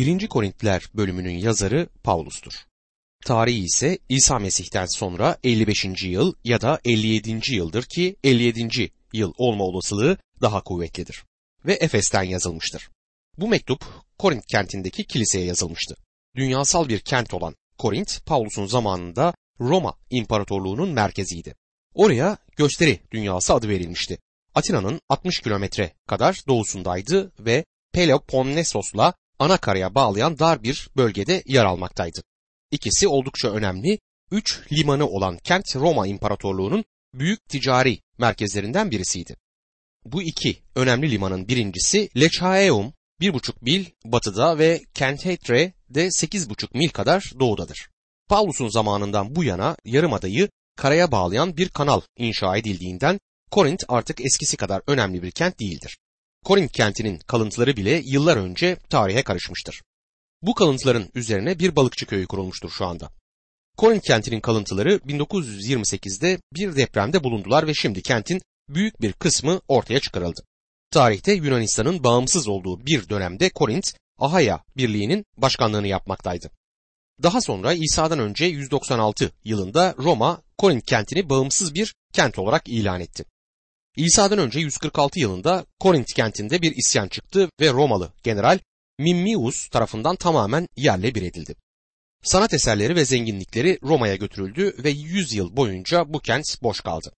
1. Korintiler bölümünün yazarı Pavlus'tur. Tarihi ise İsa Mesih'ten sonra 55. yıl ya da 57. yıldır ki 57. yıl olma olasılığı daha kuvvetlidir. Ve Efes'ten yazılmıştır. Bu mektup Korint kentindeki kiliseye yazılmıştı. Dünyasal bir kent olan Korint, Pavlus'un zamanında Roma İmparatorluğu'nun merkeziydi. Oraya gösteri dünyası adı verilmişti. Atina'nın 60 kilometre kadar doğusundaydı ve Peloponnesos'la ana karaya bağlayan dar bir bölgede yer almaktaydı. İkisi oldukça önemli, üç limanı olan kent Roma İmparatorluğu'nun büyük ticari merkezlerinden birisiydi. Bu iki önemli limanın birincisi Lechaeum, bir buçuk mil batıda ve Kentetre de sekiz buçuk mil kadar doğudadır. Paulus'un zamanından bu yana yarımadayı karaya bağlayan bir kanal inşa edildiğinden Korint artık eskisi kadar önemli bir kent değildir. Korint kentinin kalıntıları bile yıllar önce tarihe karışmıştır. Bu kalıntıların üzerine bir balıkçı köyü kurulmuştur şu anda. Korint kentinin kalıntıları 1928'de bir depremde bulundular ve şimdi kentin büyük bir kısmı ortaya çıkarıldı. Tarihte Yunanistan'ın bağımsız olduğu bir dönemde Korint, Ahaya Birliği'nin başkanlığını yapmaktaydı. Daha sonra İsa'dan önce 196 yılında Roma Korint kentini bağımsız bir kent olarak ilan etti. İsa'dan önce 146 yılında Korint kentinde bir isyan çıktı ve Romalı general Mimmius tarafından tamamen yerle bir edildi. Sanat eserleri ve zenginlikleri Roma'ya götürüldü ve 100 yıl boyunca bu kent boş kaldı.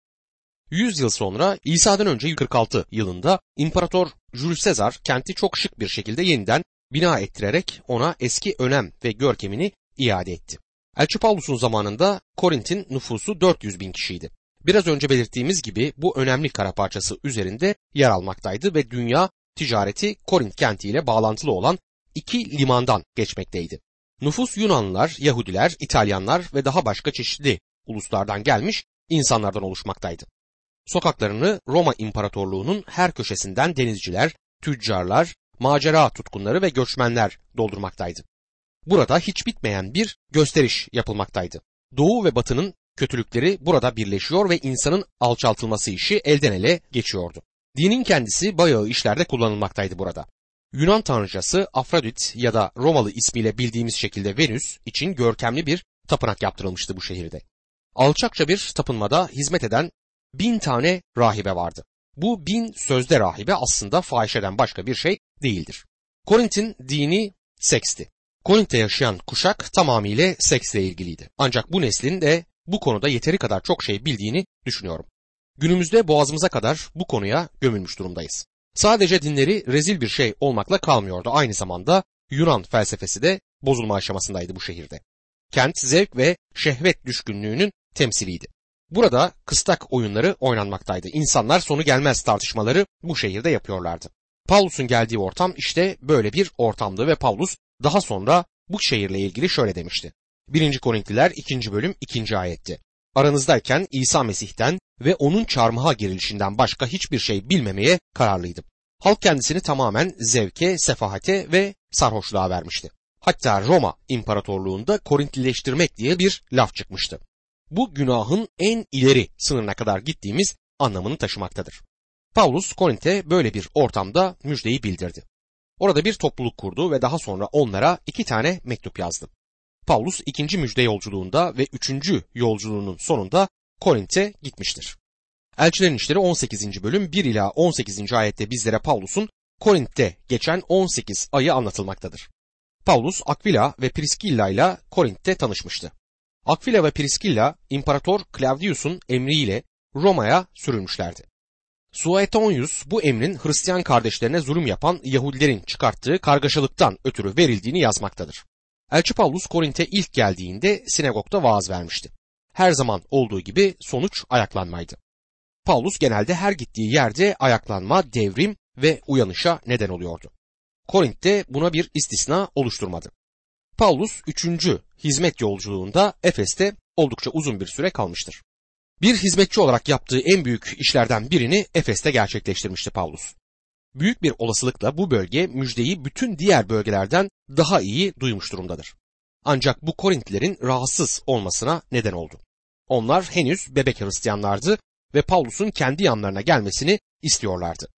100 yıl sonra İsa'dan önce 146 yılında İmparator Julius Caesar kenti çok şık bir şekilde yeniden bina ettirerek ona eski önem ve görkemini iade etti. Elçi Paulus'un zamanında Korint'in nüfusu 400 bin kişiydi. Biraz önce belirttiğimiz gibi bu önemli kara parçası üzerinde yer almaktaydı ve dünya ticareti Korint kentiyle bağlantılı olan iki limandan geçmekteydi. Nüfus Yunanlılar, Yahudiler, İtalyanlar ve daha başka çeşitli uluslardan gelmiş insanlardan oluşmaktaydı. Sokaklarını Roma İmparatorluğu'nun her köşesinden denizciler, tüccarlar, macera tutkunları ve göçmenler doldurmaktaydı. Burada hiç bitmeyen bir gösteriş yapılmaktaydı. Doğu ve batının kötülükleri burada birleşiyor ve insanın alçaltılması işi elden ele geçiyordu. Dinin kendisi bayağı işlerde kullanılmaktaydı burada. Yunan tanrıcası Afrodit ya da Romalı ismiyle bildiğimiz şekilde Venüs için görkemli bir tapınak yaptırılmıştı bu şehirde. Alçakça bir tapınmada hizmet eden bin tane rahibe vardı. Bu bin sözde rahibe aslında fahişeden başka bir şey değildir. Korint'in dini seksti. Korint'te yaşayan kuşak tamamıyla seksle ilgiliydi. Ancak bu neslin de bu konuda yeteri kadar çok şey bildiğini düşünüyorum. Günümüzde boğazımıza kadar bu konuya gömülmüş durumdayız. Sadece dinleri rezil bir şey olmakla kalmıyordu. Aynı zamanda Yunan felsefesi de bozulma aşamasındaydı bu şehirde. Kent zevk ve şehvet düşkünlüğünün temsiliydi. Burada kıstak oyunları oynanmaktaydı. İnsanlar sonu gelmez tartışmaları bu şehirde yapıyorlardı. Paulus'un geldiği ortam işte böyle bir ortamdı ve Paulus daha sonra bu şehirle ilgili şöyle demişti. 1. Korintliler 2. bölüm 2. ayetti. Aranızdayken İsa Mesih'ten ve onun çarmıha girilişinden başka hiçbir şey bilmemeye kararlıydım. Halk kendisini tamamen zevke, sefahate ve sarhoşluğa vermişti. Hatta Roma İmparatorluğunda Korintlileştirmek diye bir laf çıkmıştı. Bu günahın en ileri sınırına kadar gittiğimiz anlamını taşımaktadır. Paulus Korint'e böyle bir ortamda müjdeyi bildirdi. Orada bir topluluk kurdu ve daha sonra onlara iki tane mektup yazdı. Paulus ikinci müjde yolculuğunda ve üçüncü yolculuğunun sonunda Korint'e gitmiştir. Elçilerin İşleri 18. bölüm 1 ila 18. ayette bizlere Paulus'un Korint'te geçen 18 ayı anlatılmaktadır. Paulus Aquila ve Priskilla ile Korint'te tanışmıştı. Aquila ve Priskilla İmparator Claudius'un emriyle Roma'ya sürülmüşlerdi. Suetonius bu emrin Hristiyan kardeşlerine zulüm yapan Yahudilerin çıkarttığı kargaşalıktan ötürü verildiğini yazmaktadır. Elçi Paulus Korint'e ilk geldiğinde sinagogda vaaz vermişti. Her zaman olduğu gibi sonuç ayaklanmaydı. Paulus genelde her gittiği yerde ayaklanma, devrim ve uyanışa neden oluyordu. Korint'te buna bir istisna oluşturmadı. Paulus 3. hizmet yolculuğunda Efes'te oldukça uzun bir süre kalmıştır. Bir hizmetçi olarak yaptığı en büyük işlerden birini Efes'te gerçekleştirmişti Paulus. Büyük bir olasılıkla bu bölge müjdeyi bütün diğer bölgelerden daha iyi duymuş durumdadır. Ancak bu Korintlilerin rahatsız olmasına neden oldu. Onlar henüz bebek Hristiyanlardı ve Paulus'un kendi yanlarına gelmesini istiyorlardı.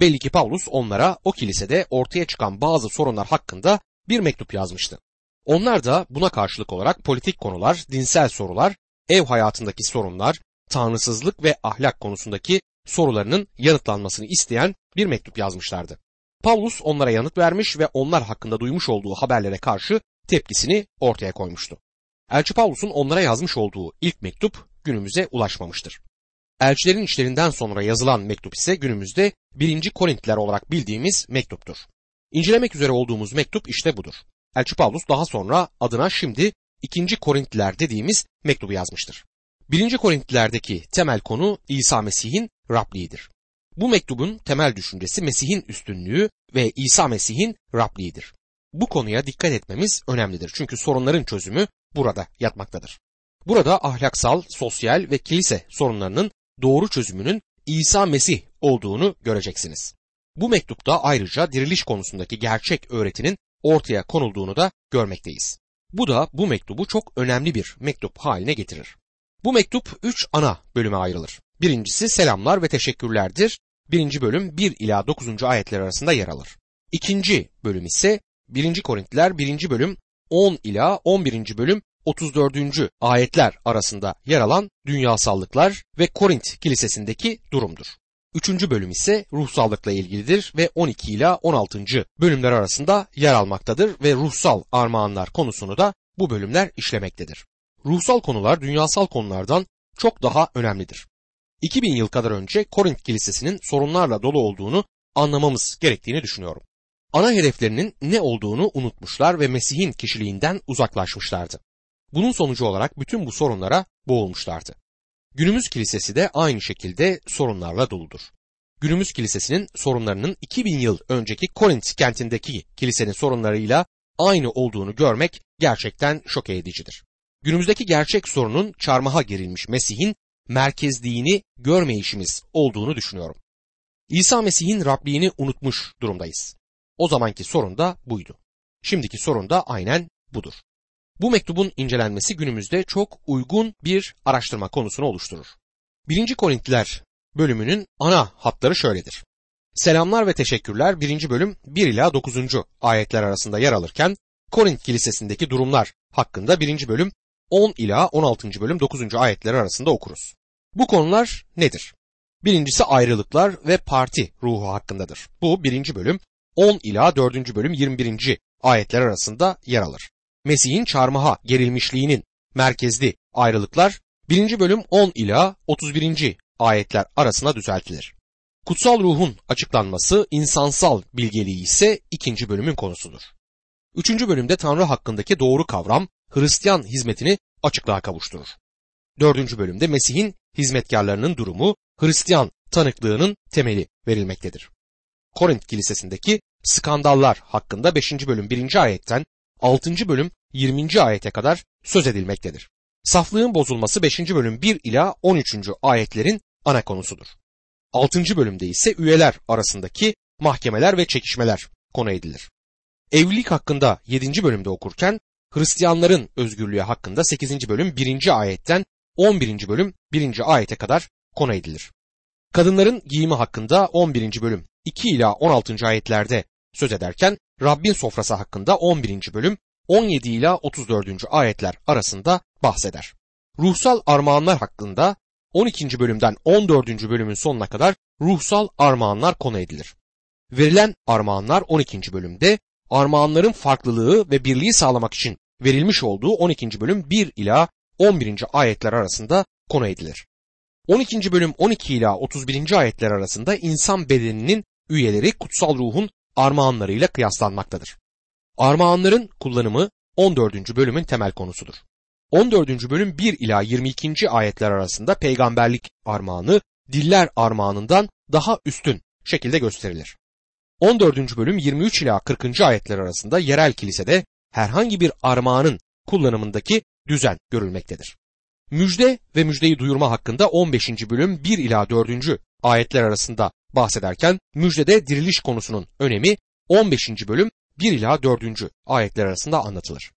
Belli ki Paulus onlara o kilisede ortaya çıkan bazı sorunlar hakkında bir mektup yazmıştı. Onlar da buna karşılık olarak politik konular, dinsel sorular, ev hayatındaki sorunlar, tanrısızlık ve ahlak konusundaki sorularının yanıtlanmasını isteyen bir mektup yazmışlardı. Paulus onlara yanıt vermiş ve onlar hakkında duymuş olduğu haberlere karşı tepkisini ortaya koymuştu. Elçi Paulus'un onlara yazmış olduğu ilk mektup günümüze ulaşmamıştır. Elçilerin işlerinden sonra yazılan mektup ise günümüzde 1. Korintliler olarak bildiğimiz mektuptur. İncelemek üzere olduğumuz mektup işte budur. Elçi Paulus daha sonra adına şimdi 2. Korintliler dediğimiz mektubu yazmıştır. 1. Korintlilerdeki temel konu İsa Mesih'in Rabliğidir. Bu mektubun temel düşüncesi Mesih'in üstünlüğü ve İsa Mesih'in Rabliğidir. Bu konuya dikkat etmemiz önemlidir çünkü sorunların çözümü burada yatmaktadır. Burada ahlaksal, sosyal ve kilise sorunlarının doğru çözümünün İsa Mesih olduğunu göreceksiniz. Bu mektupta ayrıca diriliş konusundaki gerçek öğretinin ortaya konulduğunu da görmekteyiz. Bu da bu mektubu çok önemli bir mektup haline getirir. Bu mektup üç ana bölüme ayrılır. Birincisi selamlar ve teşekkürlerdir. Birinci bölüm 1 ila 9. ayetler arasında yer alır. İkinci bölüm ise 1. Korintliler 1. bölüm 10 ila 11. bölüm 34. ayetler arasında yer alan dünyasallıklar ve Korint kilisesindeki durumdur. Üçüncü bölüm ise ruhsallıkla ilgilidir ve 12 ila 16. bölümler arasında yer almaktadır ve ruhsal armağanlar konusunu da bu bölümler işlemektedir. Ruhsal konular dünyasal konulardan çok daha önemlidir. 2000 yıl kadar önce Korint kilisesinin sorunlarla dolu olduğunu anlamamız gerektiğini düşünüyorum. Ana hedeflerinin ne olduğunu unutmuşlar ve Mesih'in kişiliğinden uzaklaşmışlardı. Bunun sonucu olarak bütün bu sorunlara boğulmuşlardı. Günümüz kilisesi de aynı şekilde sorunlarla doludur. Günümüz kilisesinin sorunlarının 2000 yıl önceki Korint kentindeki kilisenin sorunlarıyla aynı olduğunu görmek gerçekten şok edicidir. Günümüzdeki gerçek sorunun çarmıha gerilmiş Mesih'in merkezliğini görmeyişimiz olduğunu düşünüyorum. İsa Mesih'in Rabliğini unutmuş durumdayız. O zamanki sorun da buydu. Şimdiki sorun da aynen budur. Bu mektubun incelenmesi günümüzde çok uygun bir araştırma konusunu oluşturur. 1. Korintliler bölümünün ana hatları şöyledir. Selamlar ve teşekkürler 1. bölüm 1 ila 9. ayetler arasında yer alırken Korint kilisesindeki durumlar hakkında 1. bölüm 10 ila 16. bölüm 9. ayetler arasında okuruz. Bu konular nedir? Birincisi ayrılıklar ve parti ruhu hakkındadır. Bu birinci bölüm 10 ila 4. bölüm 21. ayetler arasında yer alır. Mesih'in çarmıha gerilmişliğinin merkezli ayrılıklar 1. bölüm 10 ila 31. ayetler arasına düzeltilir. Kutsal ruhun açıklanması insansal bilgeliği ise ikinci bölümün konusudur. Üçüncü bölümde Tanrı hakkındaki doğru kavram Hristiyan hizmetini açıklığa kavuşturur. Dördüncü bölümde Mesih'in hizmetkarlarının durumu Hristiyan tanıklığının temeli verilmektedir. Korint kilisesindeki skandallar hakkında 5. bölüm 1. ayetten 6. bölüm 20. ayete kadar söz edilmektedir. Saflığın bozulması 5. bölüm 1 ila 13. ayetlerin ana konusudur. 6. bölümde ise üyeler arasındaki mahkemeler ve çekişmeler konu edilir. Evlilik hakkında 7. bölümde okurken Hristiyanların özgürlüğü hakkında 8. bölüm 1. ayetten 11. bölüm 1. ayete kadar konu edilir. Kadınların giyimi hakkında 11. bölüm 2 ila 16. ayetlerde söz ederken Rabbin sofrası hakkında 11. bölüm 17 ila 34. ayetler arasında bahseder. Ruhsal armağanlar hakkında 12. bölümden 14. bölümün sonuna kadar ruhsal armağanlar konu edilir. Verilen armağanlar 12. bölümde armağanların farklılığı ve birliği sağlamak için verilmiş olduğu 12. bölüm 1 ila 11. ayetler arasında konu edilir. 12. bölüm 12 ila 31. ayetler arasında insan bedeninin üyeleri kutsal ruhun armağanlarıyla kıyaslanmaktadır. Armağanların kullanımı 14. bölümün temel konusudur. 14. bölüm 1 ila 22. ayetler arasında peygamberlik armağanı diller armağanından daha üstün şekilde gösterilir. 14. bölüm 23 ila 40. ayetler arasında yerel kilisede herhangi bir armağanın kullanımındaki düzen görülmektedir. Müjde ve müjdeyi duyurma hakkında 15. bölüm 1 ila 4. ayetler arasında bahsederken müjdede diriliş konusunun önemi 15. bölüm 1 ila 4. ayetler arasında anlatılır.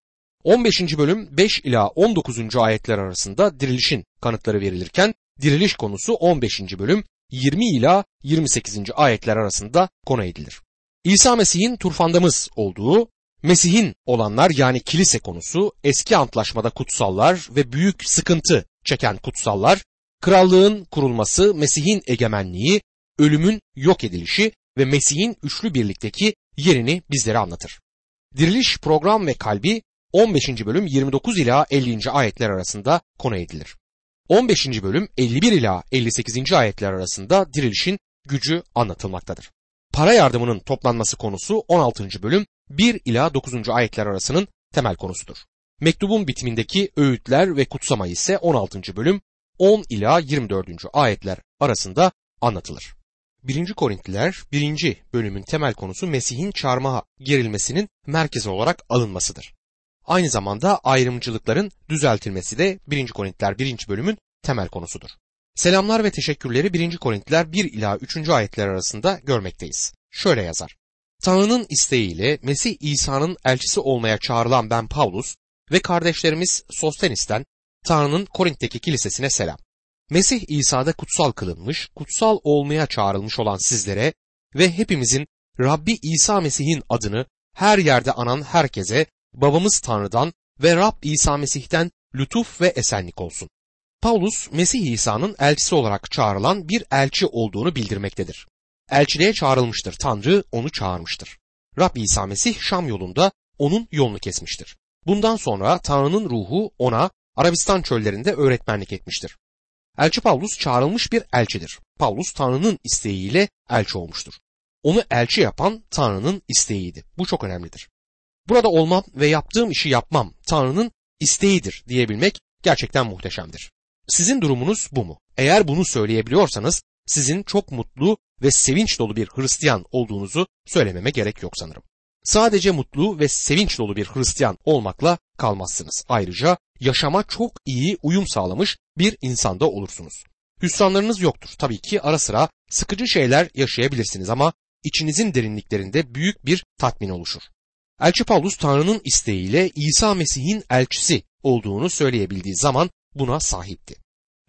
15. bölüm 5 ila 19. ayetler arasında dirilişin kanıtları verilirken diriliş konusu 15. bölüm 20 ila 28. ayetler arasında konu edilir. İsa Mesih'in turfandamız olduğu Mesih'in olanlar yani kilise konusu eski antlaşmada kutsallar ve büyük sıkıntı çeken kutsallar, krallığın kurulması, Mesih'in egemenliği, ölümün yok edilişi ve Mesih'in üçlü birlikteki yerini bizlere anlatır. Diriliş program ve kalbi 15. bölüm 29 ila 50. ayetler arasında konu edilir. 15. bölüm 51 ila 58. ayetler arasında dirilişin gücü anlatılmaktadır. Para yardımının toplanması konusu 16. bölüm 1 ila 9. ayetler arasının temel konusudur. Mektubun bitimindeki öğütler ve kutsama ise 16. bölüm 10 ila 24. ayetler arasında anlatılır. 1. Korintliler 1. bölümün temel konusu Mesih'in çarmıha gerilmesinin merkezi olarak alınmasıdır. Aynı zamanda ayrımcılıkların düzeltilmesi de 1. Korintiler 1. bölümün temel konusudur. Selamlar ve teşekkürleri 1. Korintiler 1 ila 3. ayetler arasında görmekteyiz. Şöyle yazar. Tanrı'nın isteğiyle Mesih İsa'nın elçisi olmaya çağrılan ben Paulus ve kardeşlerimiz Sostenis'ten Tanrı'nın Korint'teki kilisesine selam. Mesih İsa'da kutsal kılınmış, kutsal olmaya çağrılmış olan sizlere ve hepimizin Rabbi İsa Mesih'in adını her yerde anan herkese babamız Tanrı'dan ve Rab İsa Mesih'ten lütuf ve esenlik olsun. Paulus, Mesih İsa'nın elçisi olarak çağrılan bir elçi olduğunu bildirmektedir. Elçiliğe çağrılmıştır. Tanrı onu çağırmıştır. Rab İsa Mesih Şam yolunda onun yolunu kesmiştir. Bundan sonra Tanrı'nın ruhu ona Arabistan çöllerinde öğretmenlik etmiştir. Elçi Paulus çağrılmış bir elçidir. Paulus Tanrı'nın isteğiyle elçi olmuştur. Onu elçi yapan Tanrı'nın isteğiydi. Bu çok önemlidir. Burada olmam ve yaptığım işi yapmam Tanrı'nın isteğidir diyebilmek gerçekten muhteşemdir. Sizin durumunuz bu mu? Eğer bunu söyleyebiliyorsanız sizin çok mutlu ve sevinç dolu bir Hristiyan olduğunuzu söylememe gerek yok sanırım. Sadece mutlu ve sevinç dolu bir Hristiyan olmakla kalmazsınız. Ayrıca yaşama çok iyi uyum sağlamış bir insanda olursunuz. Hüsranlarınız yoktur. Tabii ki ara sıra sıkıcı şeyler yaşayabilirsiniz ama içinizin derinliklerinde büyük bir tatmin oluşur. Elçi Paulus Tanrı'nın isteğiyle İsa Mesih'in elçisi olduğunu söyleyebildiği zaman buna sahipti.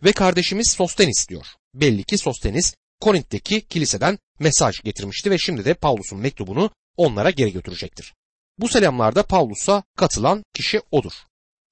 Ve kardeşimiz Sostenis diyor. Belli ki Sostenis Korint'teki kiliseden mesaj getirmişti ve şimdi de Paulus'un mektubunu onlara geri götürecektir. Bu selamlarda Paulus'a katılan kişi odur.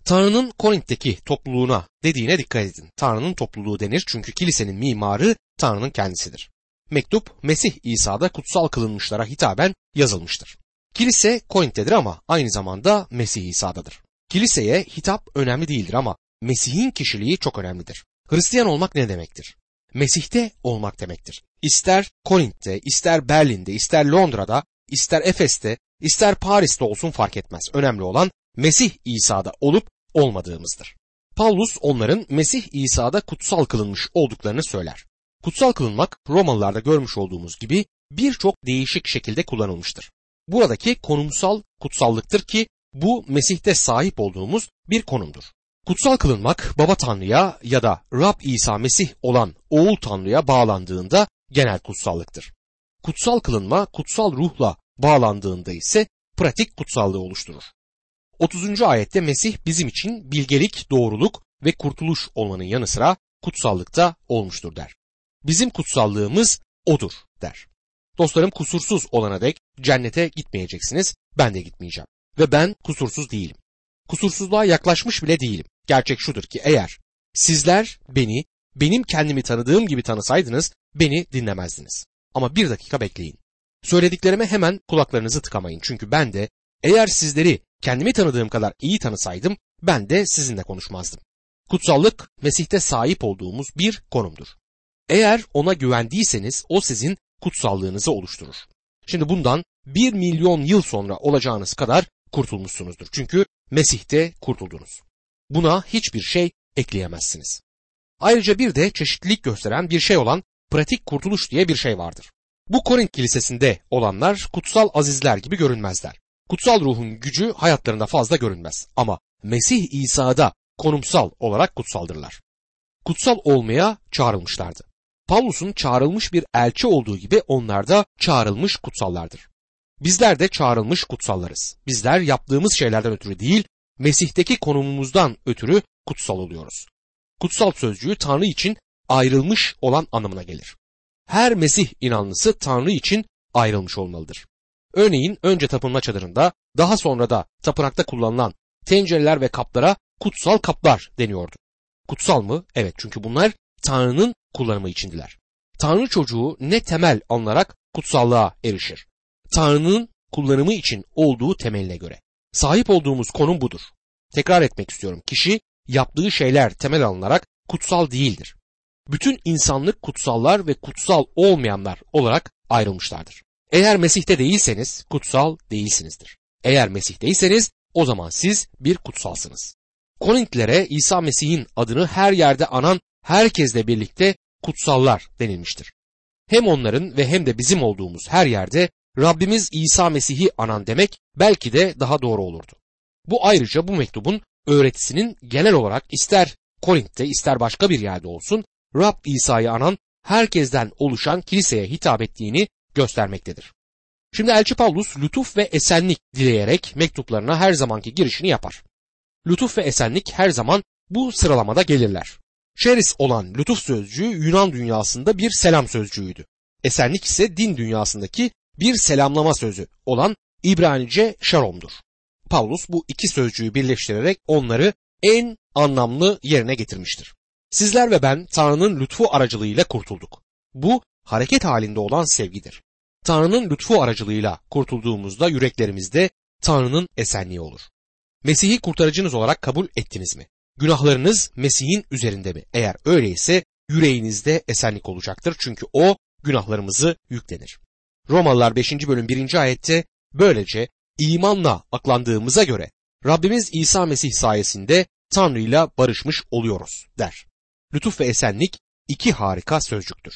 Tanrı'nın Korint'teki topluluğuna dediğine dikkat edin. Tanrı'nın topluluğu denir çünkü kilisenin mimarı Tanrı'nın kendisidir. Mektup Mesih İsa'da kutsal kılınmışlara hitaben yazılmıştır. Kilise Korint'tedir ama aynı zamanda Mesih İsa'dadır. Kiliseye hitap önemli değildir ama Mesih'in kişiliği çok önemlidir. Hristiyan olmak ne demektir? Mesih'te olmak demektir. İster Korint'te, ister Berlin'de, ister Londra'da, ister Efes'te, ister Paris'te olsun fark etmez. Önemli olan Mesih İsa'da olup olmadığımızdır. Paulus onların Mesih İsa'da kutsal kılınmış olduklarını söyler. Kutsal kılınmak Romalılarda görmüş olduğumuz gibi birçok değişik şekilde kullanılmıştır. Buradaki konumsal kutsallıktır ki bu Mesih'te sahip olduğumuz bir konumdur. Kutsal kılınmak baba Tanrı'ya ya da Rab İsa Mesih olan oğul Tanrı'ya bağlandığında genel kutsallıktır. Kutsal kılınma kutsal ruhla bağlandığında ise pratik kutsallığı oluşturur. 30. ayette Mesih bizim için bilgelik, doğruluk ve kurtuluş olmanın yanı sıra kutsallıkta olmuştur der. Bizim kutsallığımız odur der. Dostlarım kusursuz olana dek cennete gitmeyeceksiniz, ben de gitmeyeceğim. Ve ben kusursuz değilim. Kusursuzluğa yaklaşmış bile değilim. Gerçek şudur ki eğer sizler beni benim kendimi tanıdığım gibi tanısaydınız beni dinlemezdiniz. Ama bir dakika bekleyin. Söylediklerime hemen kulaklarınızı tıkamayın. Çünkü ben de eğer sizleri kendimi tanıdığım kadar iyi tanısaydım ben de sizinle konuşmazdım. Kutsallık Mesih'te sahip olduğumuz bir konumdur. Eğer ona güvendiyseniz o sizin kutsallığınızı oluşturur. Şimdi bundan bir milyon yıl sonra olacağınız kadar kurtulmuşsunuzdur. Çünkü Mesih'te kurtuldunuz. Buna hiçbir şey ekleyemezsiniz. Ayrıca bir de çeşitlilik gösteren bir şey olan pratik kurtuluş diye bir şey vardır. Bu Korint kilisesinde olanlar kutsal azizler gibi görünmezler. Kutsal ruhun gücü hayatlarında fazla görünmez ama Mesih İsa'da konumsal olarak kutsaldırlar. Kutsal olmaya çağrılmışlardı. Pavlus'un çağrılmış bir elçi olduğu gibi onlar da çağrılmış kutsallardır. Bizler de çağrılmış kutsallarız. Bizler yaptığımız şeylerden ötürü değil, Mesih'teki konumumuzdan ötürü kutsal oluyoruz. Kutsal sözcüğü Tanrı için ayrılmış olan anlamına gelir. Her Mesih inanlısı Tanrı için ayrılmış olmalıdır. Örneğin önce tapınma çadırında Daha sonra da tapınakta kullanılan tencereler ve kaplara kutsal kaplar deniyordu. Kutsal mı? Evet çünkü bunlar Tanrı'nın kullanımı içindiler. Tanrı çocuğu ne temel alınarak kutsallığa erişir. Tanrı'nın kullanımı için olduğu temeline göre. Sahip olduğumuz konum budur. Tekrar etmek istiyorum. Kişi yaptığı şeyler temel alınarak kutsal değildir. Bütün insanlık kutsallar ve kutsal olmayanlar olarak ayrılmışlardır. Eğer Mesih'te değilseniz kutsal değilsinizdir. Eğer Mesih'teyseniz o zaman siz bir kutsalsınız. Korintlilere İsa Mesih'in adını her yerde anan herkesle birlikte kutsallar denilmiştir. Hem onların ve hem de bizim olduğumuz her yerde Rabbimiz İsa Mesih'i anan demek belki de daha doğru olurdu. Bu ayrıca bu mektubun öğretisinin genel olarak ister Korint'te ister başka bir yerde olsun Rab İsa'yı anan herkesten oluşan kiliseye hitap ettiğini göstermektedir. Şimdi Elçi Paulus lütuf ve esenlik dileyerek mektuplarına her zamanki girişini yapar. Lütuf ve esenlik her zaman bu sıralamada gelirler. Şeris olan lütuf sözcüğü Yunan dünyasında bir selam sözcüğüydü. Esenlik ise din dünyasındaki bir selamlama sözü olan İbranice şaromdur. Paulus bu iki sözcüğü birleştirerek onları en anlamlı yerine getirmiştir. Sizler ve ben Tanrı'nın lütfu aracılığıyla kurtulduk. Bu hareket halinde olan sevgidir. Tanrı'nın lütfu aracılığıyla kurtulduğumuzda yüreklerimizde Tanrı'nın esenliği olur. Mesih'i kurtarıcınız olarak kabul ettiniz mi? Günahlarınız Mesih'in üzerinde mi? Eğer öyleyse yüreğinizde esenlik olacaktır çünkü o günahlarımızı yüklenir. Romalılar 5. bölüm 1. ayette böylece imanla aklandığımıza göre Rabbimiz İsa Mesih sayesinde Tanrı ile barışmış oluyoruz der. Lütuf ve esenlik iki harika sözcüktür.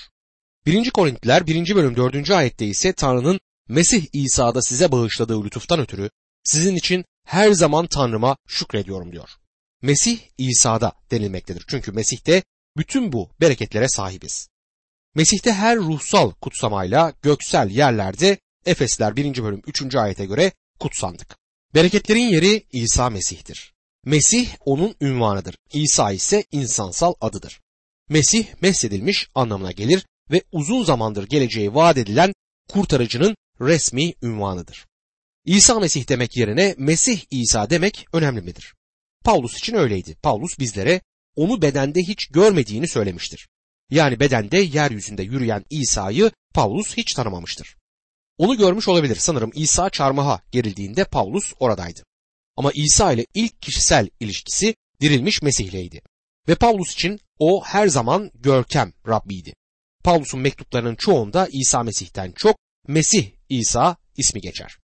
1. Korintiler 1. bölüm 4. ayette ise Tanrı'nın Mesih İsa'da size bağışladığı lütuftan ötürü sizin için her zaman Tanrı'ma şükrediyorum diyor. Mesih İsa'da denilmektedir. Çünkü Mesih'te bütün bu bereketlere sahibiz. Mesih'te her ruhsal kutsamayla göksel yerlerde Efesler 1. bölüm 3. ayete göre kutsandık. Bereketlerin yeri İsa Mesih'tir. Mesih onun ünvanıdır. İsa ise insansal adıdır. Mesih mesedilmiş anlamına gelir ve uzun zamandır geleceği vaat edilen kurtarıcının resmi ünvanıdır. İsa Mesih demek yerine Mesih İsa demek önemli midir? Paulus için öyleydi. Paulus bizlere onu bedende hiç görmediğini söylemiştir. Yani bedende yeryüzünde yürüyen İsa'yı Paulus hiç tanımamıştır. Onu görmüş olabilir. Sanırım İsa çarmıha gerildiğinde Paulus oradaydı. Ama İsa ile ilk kişisel ilişkisi dirilmiş Mesih'leydi. Ve Paulus için o her zaman görkem Rabbiydi. Paulus'un mektuplarının çoğunda İsa Mesih'ten çok Mesih İsa ismi geçer.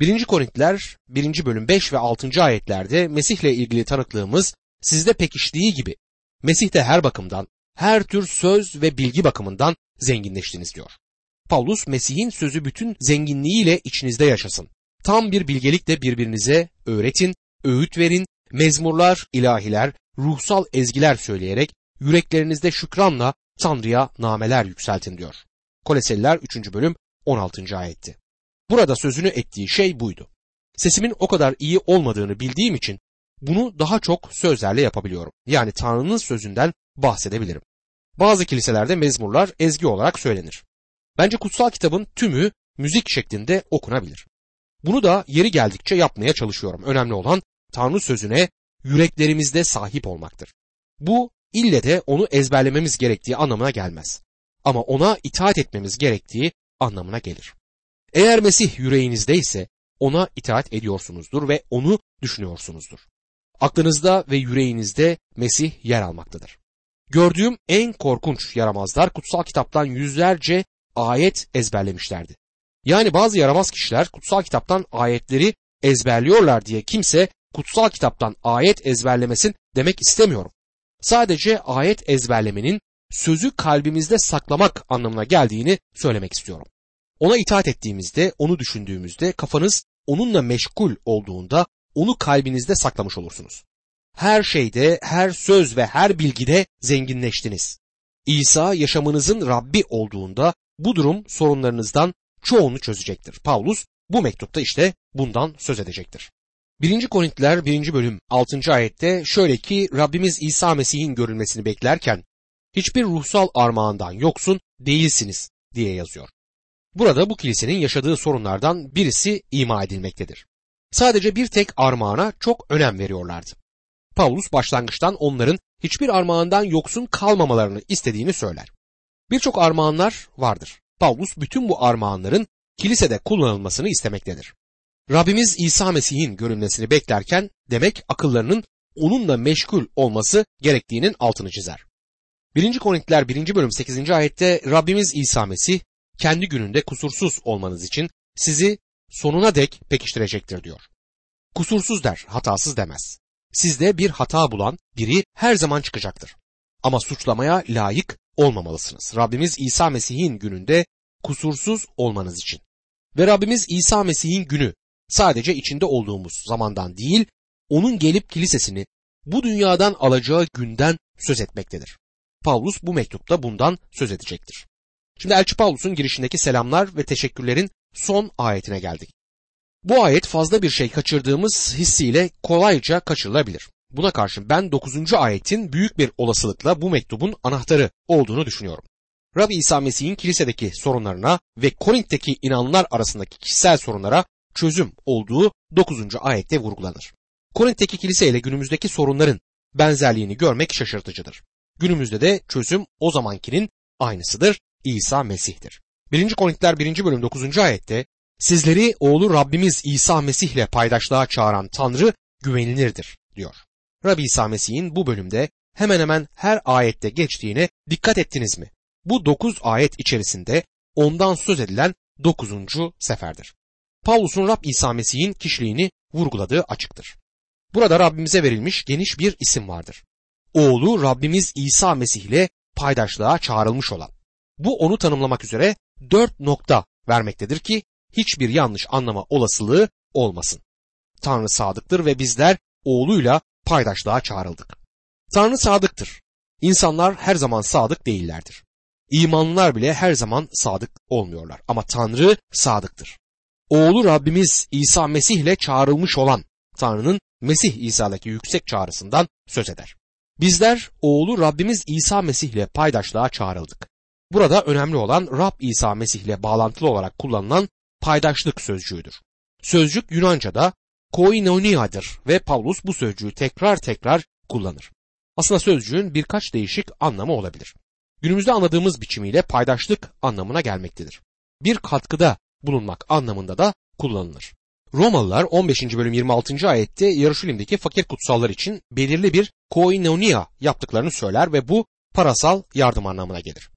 1. Korintiler 1. bölüm 5 ve 6. ayetlerde Mesih'le ilgili tanıklığımız sizde pekiştiği gibi Mesih'te her bakımdan, her tür söz ve bilgi bakımından zenginleştiniz diyor. Paulus Mesih'in sözü bütün zenginliğiyle içinizde yaşasın. Tam bir bilgelikle birbirinize öğretin, öğüt verin, mezmurlar, ilahiler, ruhsal ezgiler söyleyerek yüreklerinizde şükranla Tanrı'ya nameler yükseltin diyor. Koleseliler 3. bölüm 16. ayetti. Burada sözünü ettiği şey buydu. Sesimin o kadar iyi olmadığını bildiğim için bunu daha çok sözlerle yapabiliyorum. Yani Tanrı'nın sözünden bahsedebilirim. Bazı kiliselerde mezmurlar ezgi olarak söylenir. Bence kutsal kitabın tümü müzik şeklinde okunabilir. Bunu da yeri geldikçe yapmaya çalışıyorum. Önemli olan Tanrı sözüne yüreklerimizde sahip olmaktır. Bu ille de onu ezberlememiz gerektiği anlamına gelmez. Ama ona itaat etmemiz gerektiği anlamına gelir. Eğer Mesih yüreğinizdeyse ona itaat ediyorsunuzdur ve onu düşünüyorsunuzdur. Aklınızda ve yüreğinizde Mesih yer almaktadır. Gördüğüm en korkunç yaramazlar kutsal kitaptan yüzlerce ayet ezberlemişlerdi. Yani bazı yaramaz kişiler kutsal kitaptan ayetleri ezberliyorlar diye kimse kutsal kitaptan ayet ezberlemesin demek istemiyorum. Sadece ayet ezberlemenin sözü kalbimizde saklamak anlamına geldiğini söylemek istiyorum. Ona itaat ettiğimizde, onu düşündüğümüzde, kafanız onunla meşgul olduğunda onu kalbinizde saklamış olursunuz. Her şeyde, her söz ve her bilgide zenginleştiniz. İsa yaşamınızın Rabbi olduğunda bu durum sorunlarınızdan çoğunu çözecektir. Paulus bu mektupta işte bundan söz edecektir. 1. Korintiler 1. bölüm 6. ayette şöyle ki Rabbimiz İsa Mesih'in görülmesini beklerken hiçbir ruhsal armağandan yoksun değilsiniz diye yazıyor. Burada bu kilisenin yaşadığı sorunlardan birisi ima edilmektedir. sadece bir tek armağana çok önem veriyorlardı. Paulus başlangıçtan onların hiçbir armağandan yoksun kalmamalarını istediğini söyler. Birçok armağanlar vardır. Paulus bütün bu armağanların kilisede kullanılmasını istemektedir. Rabbimiz İsa Mesih'in görünmesini beklerken demek akıllarının onunla meşgul olması gerektiğinin altını çizer. 1. Korintiler 1. bölüm 8. ayette Rabbimiz İsa Mesih kendi gününde kusursuz olmanız için sizi sonuna dek pekiştirecektir diyor. Kusursuz der, hatasız demez. Sizde bir hata bulan biri her zaman çıkacaktır. Ama suçlamaya layık olmamalısınız. Rabbimiz İsa Mesih'in gününde kusursuz olmanız için. Ve Rabbimiz İsa Mesih'in günü sadece içinde olduğumuz zamandan değil, onun gelip kilisesini bu dünyadan alacağı günden söz etmektedir. Paulus bu mektupta bundan söz edecektir. Şimdi Elçi Paulus'un girişindeki selamlar ve teşekkürlerin son ayetine geldik. Bu ayet fazla bir şey kaçırdığımız hissiyle kolayca kaçırılabilir. Buna karşın ben 9. ayetin büyük bir olasılıkla bu mektubun anahtarı olduğunu düşünüyorum. Rabbi İsa Mesih'in kilisedeki sorunlarına ve Korint'teki inanlılar arasındaki kişisel sorunlara çözüm olduğu 9. ayette vurgulanır. Korint'teki kilise ile günümüzdeki sorunların benzerliğini görmek şaşırtıcıdır. Günümüzde de çözüm o zamankinin aynısıdır. İsa Mesih'tir. 1. Korintiler 1. bölüm 9. ayette sizleri oğlu Rabbimiz İsa Mesih ile paydaşlığa çağıran Tanrı güvenilirdir diyor. Rabbi İsa Mesih'in bu bölümde hemen hemen her ayette geçtiğine dikkat ettiniz mi? Bu 9 ayet içerisinde ondan söz edilen 9. seferdir. Paulus'un Rab İsa Mesih'in kişiliğini vurguladığı açıktır. Burada Rabbimize verilmiş geniş bir isim vardır. Oğlu Rabbimiz İsa Mesih ile paydaşlığa çağrılmış olan. Bu onu tanımlamak üzere dört nokta vermektedir ki hiçbir yanlış anlama olasılığı olmasın. Tanrı sadıktır ve bizler oğluyla paydaşlığa çağrıldık. Tanrı sadıktır. İnsanlar her zaman sadık değillerdir. İmanlılar bile her zaman sadık olmuyorlar ama Tanrı sadıktır. Oğlu Rabbimiz İsa Mesih ile çağrılmış olan Tanrı'nın Mesih İsa'daki yüksek çağrısından söz eder. Bizler oğlu Rabbimiz İsa Mesih ile paydaşlığa çağrıldık. Burada önemli olan Rab İsa Mesih ile bağlantılı olarak kullanılan paydaşlık sözcüğüdür. Sözcük Yunanca'da koinonia'dır ve Paulus bu sözcüğü tekrar tekrar kullanır. Aslında sözcüğün birkaç değişik anlamı olabilir. Günümüzde anladığımız biçimiyle paydaşlık anlamına gelmektedir. Bir katkıda bulunmak anlamında da kullanılır. Romalılar 15. bölüm 26. ayette Yarışilim'deki fakir kutsallar için belirli bir koinonia yaptıklarını söyler ve bu parasal yardım anlamına gelir.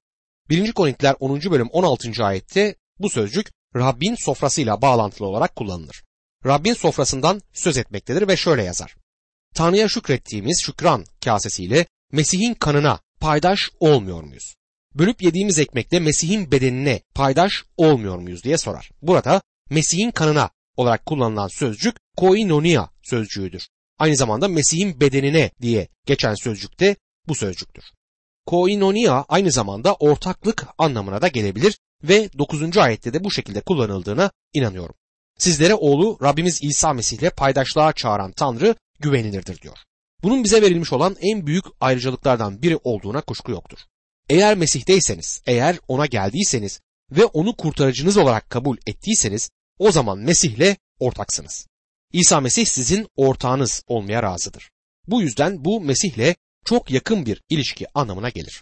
1. Korintiler 10. bölüm 16. ayette bu sözcük Rabbin sofrasıyla bağlantılı olarak kullanılır. Rabbin sofrasından söz etmektedir ve şöyle yazar. Tanrı'ya şükrettiğimiz şükran kasesiyle Mesih'in kanına paydaş olmuyor muyuz? Bölüp yediğimiz ekmekle Mesih'in bedenine paydaş olmuyor muyuz diye sorar. Burada Mesih'in kanına olarak kullanılan sözcük koinonia sözcüğüdür. Aynı zamanda Mesih'in bedenine diye geçen sözcük de bu sözcüktür. Koinonia aynı zamanda ortaklık anlamına da gelebilir ve 9. ayette de bu şekilde kullanıldığına inanıyorum. Sizlere oğlu Rabbimiz İsa Mesih ile paydaşlığa çağıran Tanrı güvenilirdir diyor. Bunun bize verilmiş olan en büyük ayrıcalıklardan biri olduğuna kuşku yoktur. Eğer Mesih'teyseniz, eğer ona geldiyseniz ve onu kurtarıcınız olarak kabul ettiyseniz o zaman Mesih'le ortaksınız. İsa Mesih sizin ortağınız olmaya razıdır. Bu yüzden bu Mesih'le çok yakın bir ilişki anlamına gelir.